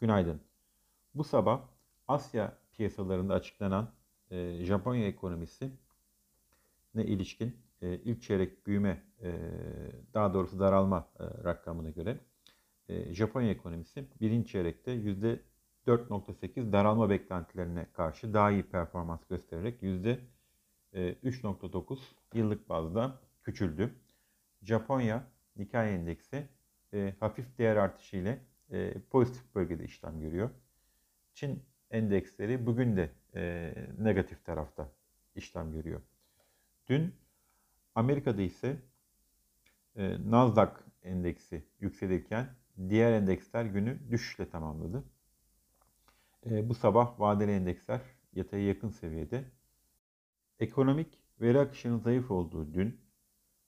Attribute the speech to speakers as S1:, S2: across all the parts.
S1: Günaydın. Bu sabah Asya piyasalarında açıklanan e, Japonya ekonomisi ne ilişkin e, ilk çeyrek büyüme e, daha doğrusu daralma e, rakamına göre e, Japonya ekonomisi birinci çeyrekte yüzde 4.8 daralma beklentilerine karşı daha iyi performans göstererek yüzde 3.9 yıllık bazda küçüldü. Japonya Nikkei endeksi e, hafif değer artışı ile e, pozitif bölgede işlem görüyor. Çin endeksleri bugün de e, negatif tarafta işlem görüyor. Dün Amerika'da ise e, Nasdaq endeksi yükselirken diğer endeksler günü düşüşle tamamladı. E, bu sabah vadeli endeksler yataya yakın seviyede. Ekonomik veri akışının zayıf olduğu dün,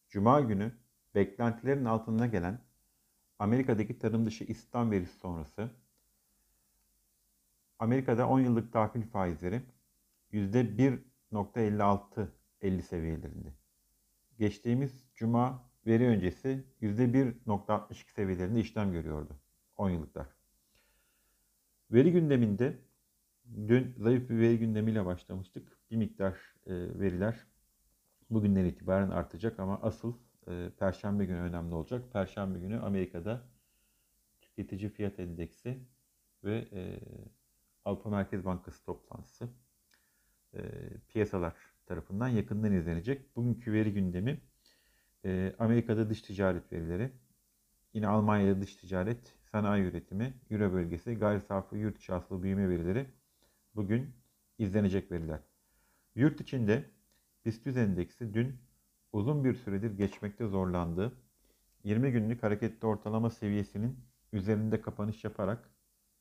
S1: Cuma günü beklentilerin altına gelen Amerika'daki tarım dışı istihdam verisi sonrası Amerika'da 10 yıllık tahvil faizleri %1.56 50 seviyelerinde. Geçtiğimiz cuma veri öncesi %1.62 seviyelerinde işlem görüyordu 10 yıllıklar. Veri gündeminde dün zayıf bir veri gündemiyle başlamıştık. Bir miktar e, veriler bugünden itibaren artacak ama asıl e, Perşembe günü önemli olacak. Perşembe günü Amerika'da tüketici fiyat endeksi ve e, Avrupa Merkez Bankası toplantısı e, piyasalar tarafından yakından izlenecek. Bugünkü veri gündemi e, Amerika'da dış ticaret verileri, yine Almanya'da dış ticaret, sanayi üretimi, Euro bölgesi, gayri safi yurt içi hasılı büyüme verileri bugün izlenecek veriler. Yurt içinde BIST endeksi dün uzun bir süredir geçmekte zorlandığı 20 günlük hareketli ortalama seviyesinin üzerinde kapanış yaparak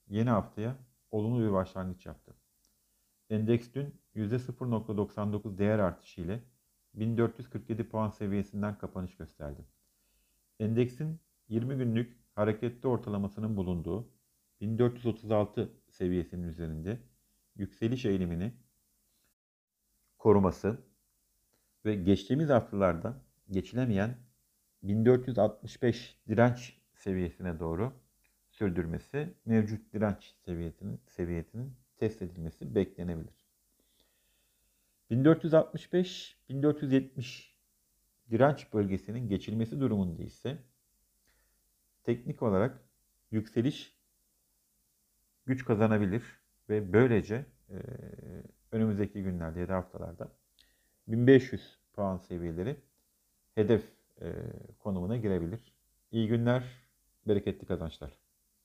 S1: yeni haftaya olumlu bir başlangıç yaptı. Endeks dün %0.99 değer artışı ile 1447 puan seviyesinden kapanış gösterdi. Endeksin 20 günlük hareketli ortalamasının bulunduğu 1436 seviyesinin üzerinde yükseliş eğilimini koruması ve geçtiğimiz haftalarda geçilemeyen 1465 direnç seviyesine doğru sürdürmesi, mevcut direnç seviyesinin, seviyesinin test edilmesi beklenebilir. 1465-1470 direnç bölgesinin geçilmesi durumunda ise teknik olarak yükseliş güç kazanabilir ve böylece e, önümüzdeki günlerde ya da haftalarda 1500 puan seviyeleri hedef konumuna girebilir. İyi günler, bereketli kazançlar.